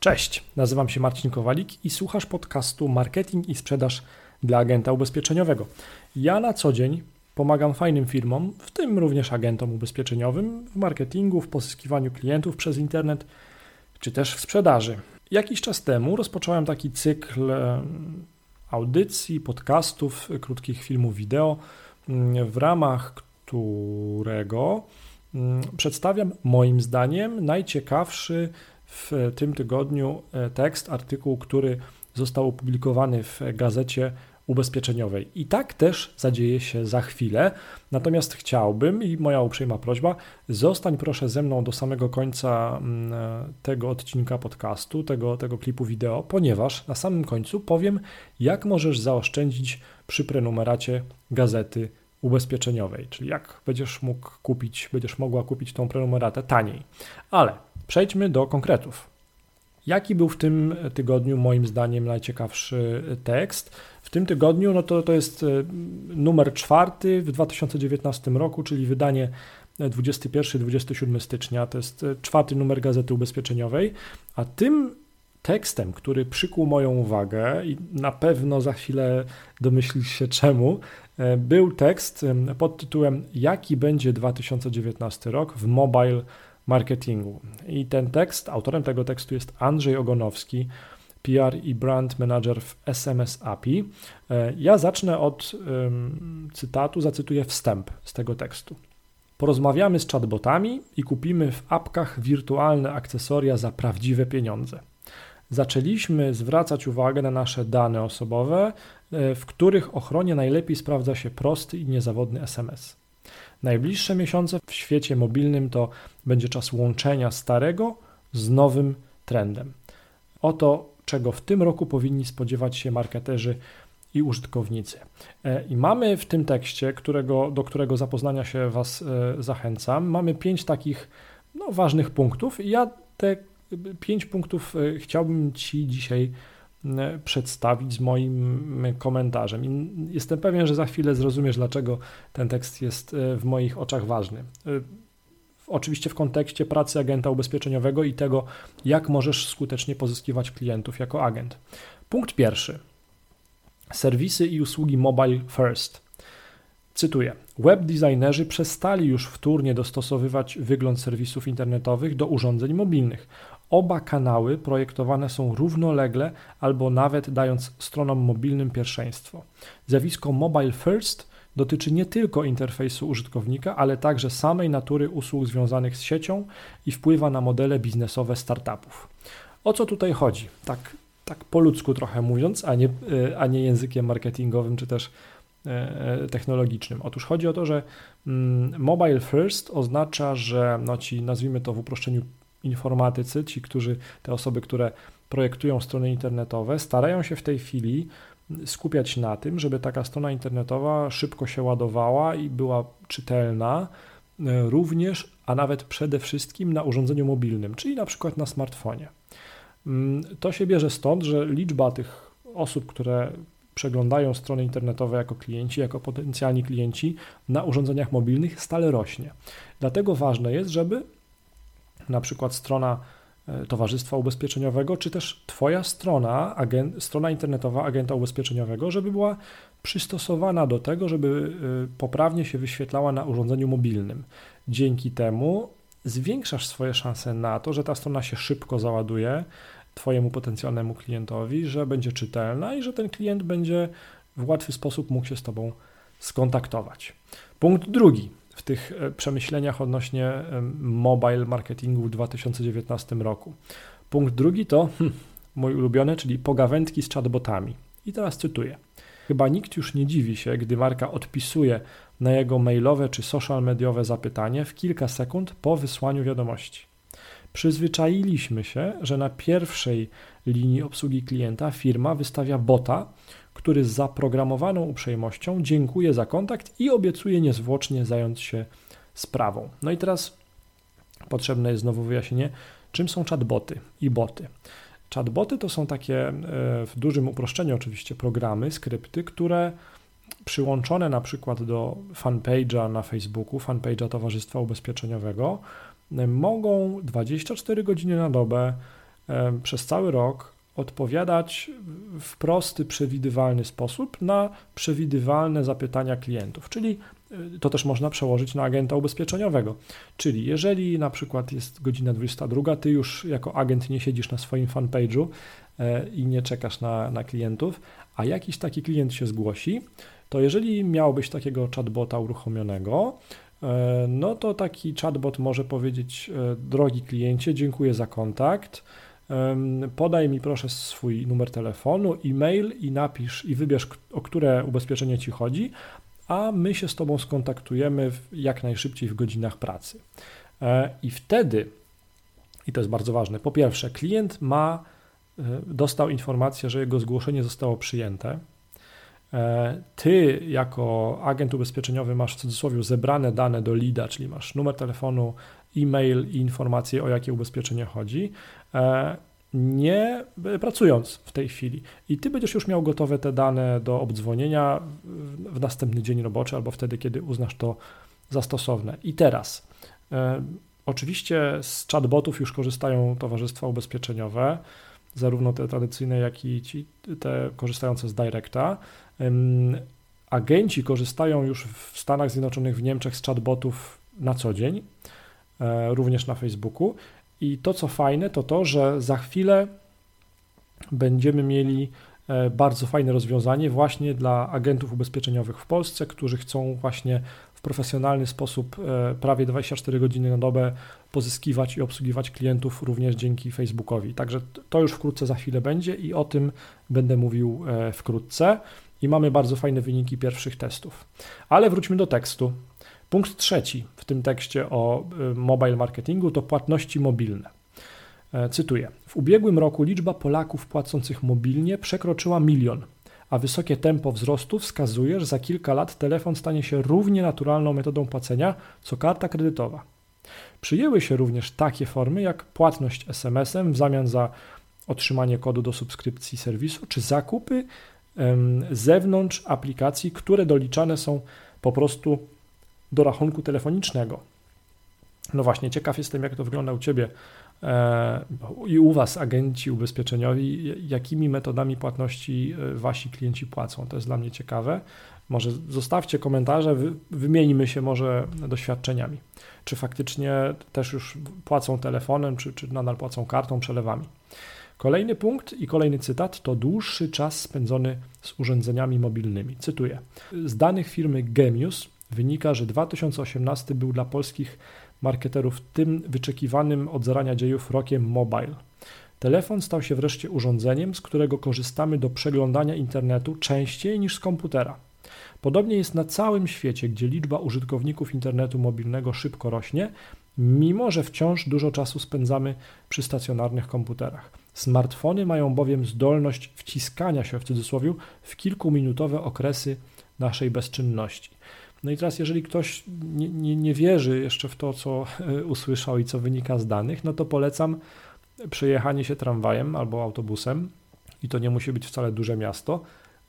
Cześć, nazywam się Marcin Kowalik i słuchasz podcastu Marketing i Sprzedaż dla Agenta Ubezpieczeniowego. Ja na co dzień pomagam fajnym firmom, w tym również agentom ubezpieczeniowym, w marketingu, w pozyskiwaniu klientów przez internet czy też w sprzedaży. Jakiś czas temu rozpocząłem taki cykl audycji, podcastów, krótkich filmów wideo, w ramach którego przedstawiam moim zdaniem najciekawszy w tym tygodniu e, tekst, artykuł, który został opublikowany w gazecie ubezpieczeniowej. I tak też zadzieje się za chwilę. Natomiast chciałbym i moja uprzejma prośba, zostań proszę ze mną do samego końca mm, e, tego odcinka podcastu, tego, tego klipu wideo, ponieważ na samym końcu powiem, jak możesz zaoszczędzić przy prenumeracie gazety ubezpieczeniowej, czyli jak będziesz mógł kupić, będziesz mogła kupić tą prenumeratę taniej. Ale Przejdźmy do konkretów. Jaki był w tym tygodniu moim zdaniem najciekawszy tekst? W tym tygodniu no to, to jest e, numer czwarty w 2019 roku, czyli wydanie 21-27 stycznia. To jest e, czwarty numer Gazety Ubezpieczeniowej, a tym tekstem, który przykuł moją uwagę i na pewno za chwilę domyślisz się czemu, e, był tekst pod tytułem Jaki będzie 2019 rok w mobile marketingu. I ten tekst, autorem tego tekstu jest Andrzej Ogonowski, PR i brand manager w SMS API. E, ja zacznę od um, cytatu, zacytuję wstęp z tego tekstu. Porozmawiamy z chatbotami i kupimy w apkach wirtualne akcesoria za prawdziwe pieniądze. Zaczęliśmy zwracać uwagę na nasze dane osobowe, e, w których ochronie najlepiej sprawdza się prosty i niezawodny SMS. Najbliższe miesiące w świecie mobilnym to będzie czas łączenia starego z nowym trendem. Oto, czego w tym roku powinni spodziewać się marketerzy i użytkownicy. E, I mamy w tym tekście, którego, do którego zapoznania się Was e, zachęcam, mamy pięć takich no, ważnych punktów. I ja te pięć punktów e, chciałbym Ci dzisiaj przedstawić z moim komentarzem. I jestem pewien, że za chwilę zrozumiesz, dlaczego ten tekst jest e, w moich oczach ważny. E, oczywiście w kontekście pracy agenta ubezpieczeniowego i tego, jak możesz skutecznie pozyskiwać klientów jako agent. Punkt pierwszy. Serwisy i usługi mobile first. Cytuję: Web designerzy przestali już wtórnie dostosowywać wygląd serwisów internetowych do urządzeń mobilnych. Oba kanały projektowane są równolegle albo nawet dając stronom mobilnym pierwszeństwo. Zjawisko mobile first dotyczy nie tylko interfejsu użytkownika, ale także samej natury usług związanych z siecią i wpływa na modele biznesowe startupów. O co tutaj chodzi? Tak, tak po ludzku trochę mówiąc, a nie, a nie językiem marketingowym czy też e, technologicznym. Otóż chodzi o to, że mm, mobile first oznacza, że no ci nazwijmy to w uproszczeniu informatycy, ci, którzy, te osoby, które projektują strony internetowe, starają się w tej chwili skupiać na tym, żeby taka strona internetowa szybko się ładowała i była czytelna, e, również, a nawet przede wszystkim na urządzeniu mobilnym, czyli na przykład na smartfonie. Mm, to się bierze stąd, że liczba tych osób, które przeglądają strony internetowe jako klienci, jako potencjalni klienci na urządzeniach mobilnych stale rośnie. Dlatego ważne jest, żeby na przykład strona e, Towarzystwa Ubezpieczeniowego, czy też Twoja strona, strona internetowa agenta ubezpieczeniowego, żeby była przystosowana do tego, żeby e, poprawnie się wyświetlała na urządzeniu mobilnym. Dzięki temu zwiększasz swoje szanse na to, że ta strona się szybko załaduje Twojemu potencjalnemu klientowi, że będzie czytelna i że ten klient będzie w łatwy sposób mógł się z Tobą skontaktować. Punkt drugi w tych e, przemyśleniach odnośnie mobile marketingu w 2019 roku. Punkt drugi to hm, mój ulubiony, czyli pogawędki z chatbotami. I teraz cytuję. Chyba nikt już nie dziwi się, gdy marka odpisuje na jego mailowe czy social mediowe zapytanie w kilka sekund po wysłaniu wiadomości. Przyzwyczailiśmy się, że na pierwszej linii obsługi klienta firma wystawia bota, który z zaprogramowaną uprzejmością dziękuję za kontakt i obiecuje niezwłocznie zająć się sprawą. No i teraz potrzebne jest znowu wyjaśnienie, czym są chatboty i boty. Chatboty to są takie e, w dużym uproszczeniu oczywiście programy, skrypty, które przyłączone na przykład do fanpage'a na Facebooku, fanpage'a Towarzystwa Ubezpieczeniowego, mogą 24 godziny na dobę przez cały rok odpowiadać w prosty, przewidywalny sposób na przewidywalne zapytania klientów, czyli y, to też można przełożyć na agenta ubezpieczeniowego. Czyli jeżeli na przykład jest godzina 22, ty już jako agent nie siedzisz na swoim fanpage'u e, i nie czekasz na, na klientów, a jakiś taki klient się zgłosi, to jeżeli miałbyś takiego chatbota uruchomionego, e, no to taki chatbot może powiedzieć: e, Drogi kliencie, dziękuję za kontakt. Podaj mi proszę swój numer telefonu, e-mail i napisz i wybierz, o które ubezpieczenie ci chodzi, a my się z Tobą skontaktujemy jak najszybciej w godzinach pracy. E, I wtedy, i to jest bardzo ważne, po pierwsze, klient ma, dostał informację, że jego zgłoszenie zostało przyjęte, E, ty, jako agent ubezpieczeniowy, masz w cudzysłowie zebrane dane do LIDA, czyli masz numer telefonu, e-mail i informacje, o jakie ubezpieczenie chodzi, e, nie pracując w tej chwili. I ty będziesz już miał gotowe te dane do obdzwonienia w następny dzień roboczy albo wtedy, kiedy uznasz to za stosowne. I teraz, e, oczywiście z chatbotów już korzystają towarzystwa ubezpieczeniowe, zarówno te tradycyjne, jak i ci, te korzystające z Directa. Agenci korzystają już w Stanach Zjednoczonych, w Niemczech z chatbotów na co dzień, e, również na Facebooku. I to, co fajne, to to, że za chwilę będziemy mieli e, bardzo fajne rozwiązanie właśnie dla agentów ubezpieczeniowych w Polsce, którzy chcą właśnie w profesjonalny sposób e, prawie 24 godziny na dobę pozyskiwać i obsługiwać klientów również dzięki Facebookowi. Także to już wkrótce za chwilę będzie i o tym będę mówił wkrótce i mamy bardzo fajne wyniki pierwszych testów. Ale wróćmy do tekstu. Punkt trzeci w tym tekście o y, mobile marketingu to płatności mobilne. E, cytuję: W ubiegłym roku liczba Polaków płacących mobilnie przekroczyła milion, a wysokie tempo wzrostu wskazuje, że za kilka lat telefon stanie się równie naturalną metodą płacenia co karta kredytowa. Przyjęły się również takie formy jak płatność SMS-em w zamian za otrzymanie kodu do subskrypcji serwisu, czy zakupy zewnątrz aplikacji, które doliczane są po prostu do rachunku telefonicznego. No właśnie, ciekaw jestem, jak to wygląda u Ciebie i u Was, agenci ubezpieczeniowi, jakimi metodami płatności e, Wasi klienci płacą. To jest dla mnie ciekawe. Może zostawcie komentarze, wymieńmy się może doświadczeniami. Czy faktycznie też już płacą telefonem, czy, czy nadal płacą kartą, przelewami. Kolejny punkt i kolejny cytat to dłuższy czas spędzony z urządzeniami mobilnymi. Cytuję: Z danych firmy Gemius wynika, że 2018 był dla polskich marketerów tym wyczekiwanym od zarania dziejów rokiem mobile. Telefon stał się wreszcie urządzeniem, z którego korzystamy do przeglądania internetu częściej niż z komputera. Podobnie jest na całym świecie, gdzie liczba użytkowników internetu mobilnego szybko rośnie, mimo że wciąż dużo czasu spędzamy przy stacjonarnych komputerach. Smartfony mają bowiem zdolność wciskania się w cudzysłowie w kilkuminutowe okresy naszej bezczynności. No i teraz, jeżeli ktoś nie, nie, nie wierzy jeszcze w to, co e, usłyszał i co wynika z danych, no to polecam przejechanie się tramwajem albo autobusem, i to nie musi być wcale duże miasto.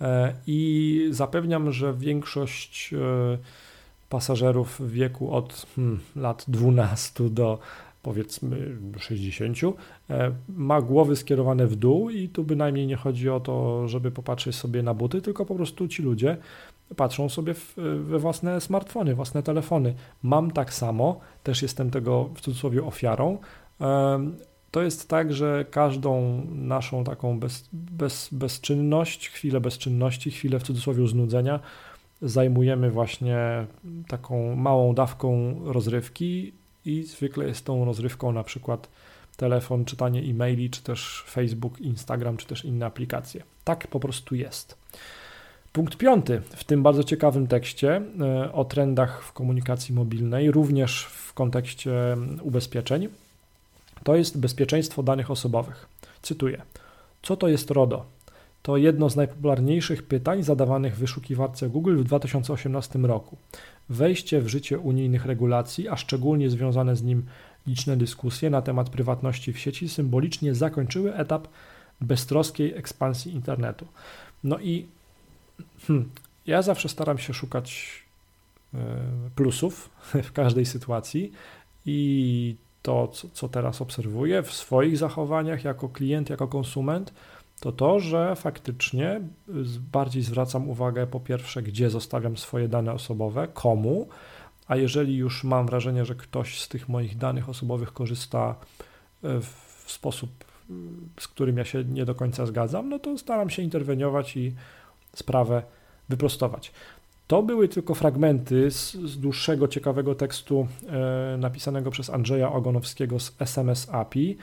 E, I zapewniam, że większość e, pasażerów w wieku od hmm, lat 12 do powiedzmy 60, e, ma głowy skierowane w dół i tu bynajmniej nie chodzi o to, żeby popatrzeć sobie na buty, tylko po prostu ci ludzie patrzą sobie we własne smartfony, własne telefony. Mam tak samo, też jestem tego w cudzysłowie ofiarą. To jest tak, że każdą naszą taką bez, bez, bezczynność, chwilę bezczynności, chwilę w cudzysłowie znudzenia zajmujemy właśnie taką małą dawką rozrywki i zwykle jest tą rozrywką na przykład telefon, czytanie e-maili, czy też Facebook, Instagram, czy też inne aplikacje. Tak po prostu jest. Punkt piąty w tym bardzo ciekawym tekście e, o trendach w komunikacji mobilnej, również w kontekście ubezpieczeń, to jest bezpieczeństwo danych osobowych. Cytuję: Co to jest RODO? To jedno z najpopularniejszych pytań zadawanych w wyszukiwarce Google w 2018 roku. Wejście w życie unijnych regulacji, a szczególnie związane z nim liczne dyskusje na temat prywatności w sieci symbolicznie zakończyły etap beztroskiej ekspansji internetu. No i hmm, ja zawsze staram się szukać e, plusów w każdej sytuacji i to, co, teraz obserwuję w swoich zachowaniach jako klient, jako konsument, to to, że faktycznie bardziej zwracam uwagę po pierwsze, gdzie zostawiam swoje dane osobowe, komu, a jeżeli już mam wrażenie, że ktoś z tych moich danych osobowych korzysta e, w sposób, z którym ja się nie do końca zgadzam, no to staram się interweniować i sprawę wyprostować. To były tylko fragmenty z, z dłuższego, ciekawego tekstu e, napisanego przez Andrzeja Ogonowskiego z SMS API.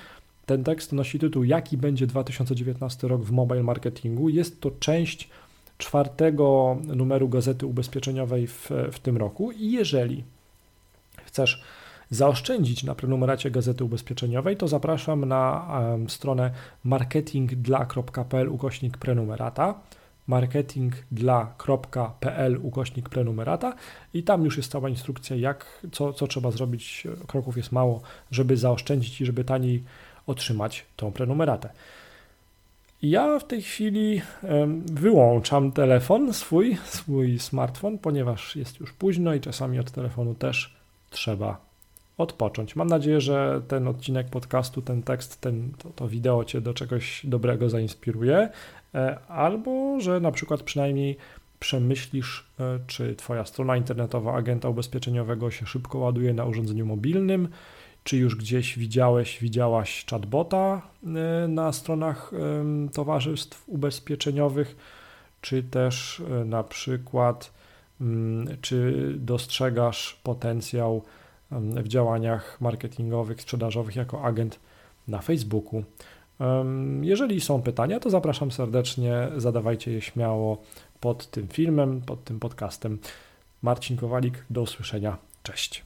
Ten tekst nosi tytuł Jaki będzie 2019 rok w mobile marketingu? Jest to część czwartego numeru Gazety Ubezpieczeniowej w, w tym roku i jeżeli chcesz zaoszczędzić na prenumeracie Gazety Ubezpieczeniowej, to zapraszam na um, stronę marketingdla.pl ukośnik prenumerata marketingdla.pl ukośnik prenumerata i tam już jest cała instrukcja, jak, co, co trzeba zrobić, kroków jest mało, żeby zaoszczędzić i żeby taniej otrzymać tą prenumeratę. Ja w tej chwili wyłączam telefon swój, swój smartfon, ponieważ jest już późno i czasami od telefonu też trzeba odpocząć. Mam nadzieję, że ten odcinek podcastu, ten tekst, ten, to, to wideo Cię do czegoś dobrego zainspiruje, albo że na przykład przynajmniej przemyślisz, e, czy Twoja strona internetowa agenta ubezpieczeniowego się szybko ładuje na urządzeniu mobilnym, czy już gdzieś widziałeś, widziałaś chatbota e, na stronach towarzystw ubezpieczeniowych, czy też na przykład, mm, czy dostrzegasz potencjał w działaniach marketingowych, sprzedażowych jako agent na Facebooku. Jeżeli są pytania, to zapraszam serdecznie, zadawajcie je śmiało pod tym filmem, pod tym podcastem. Marcin Kowalik, do usłyszenia. Cześć.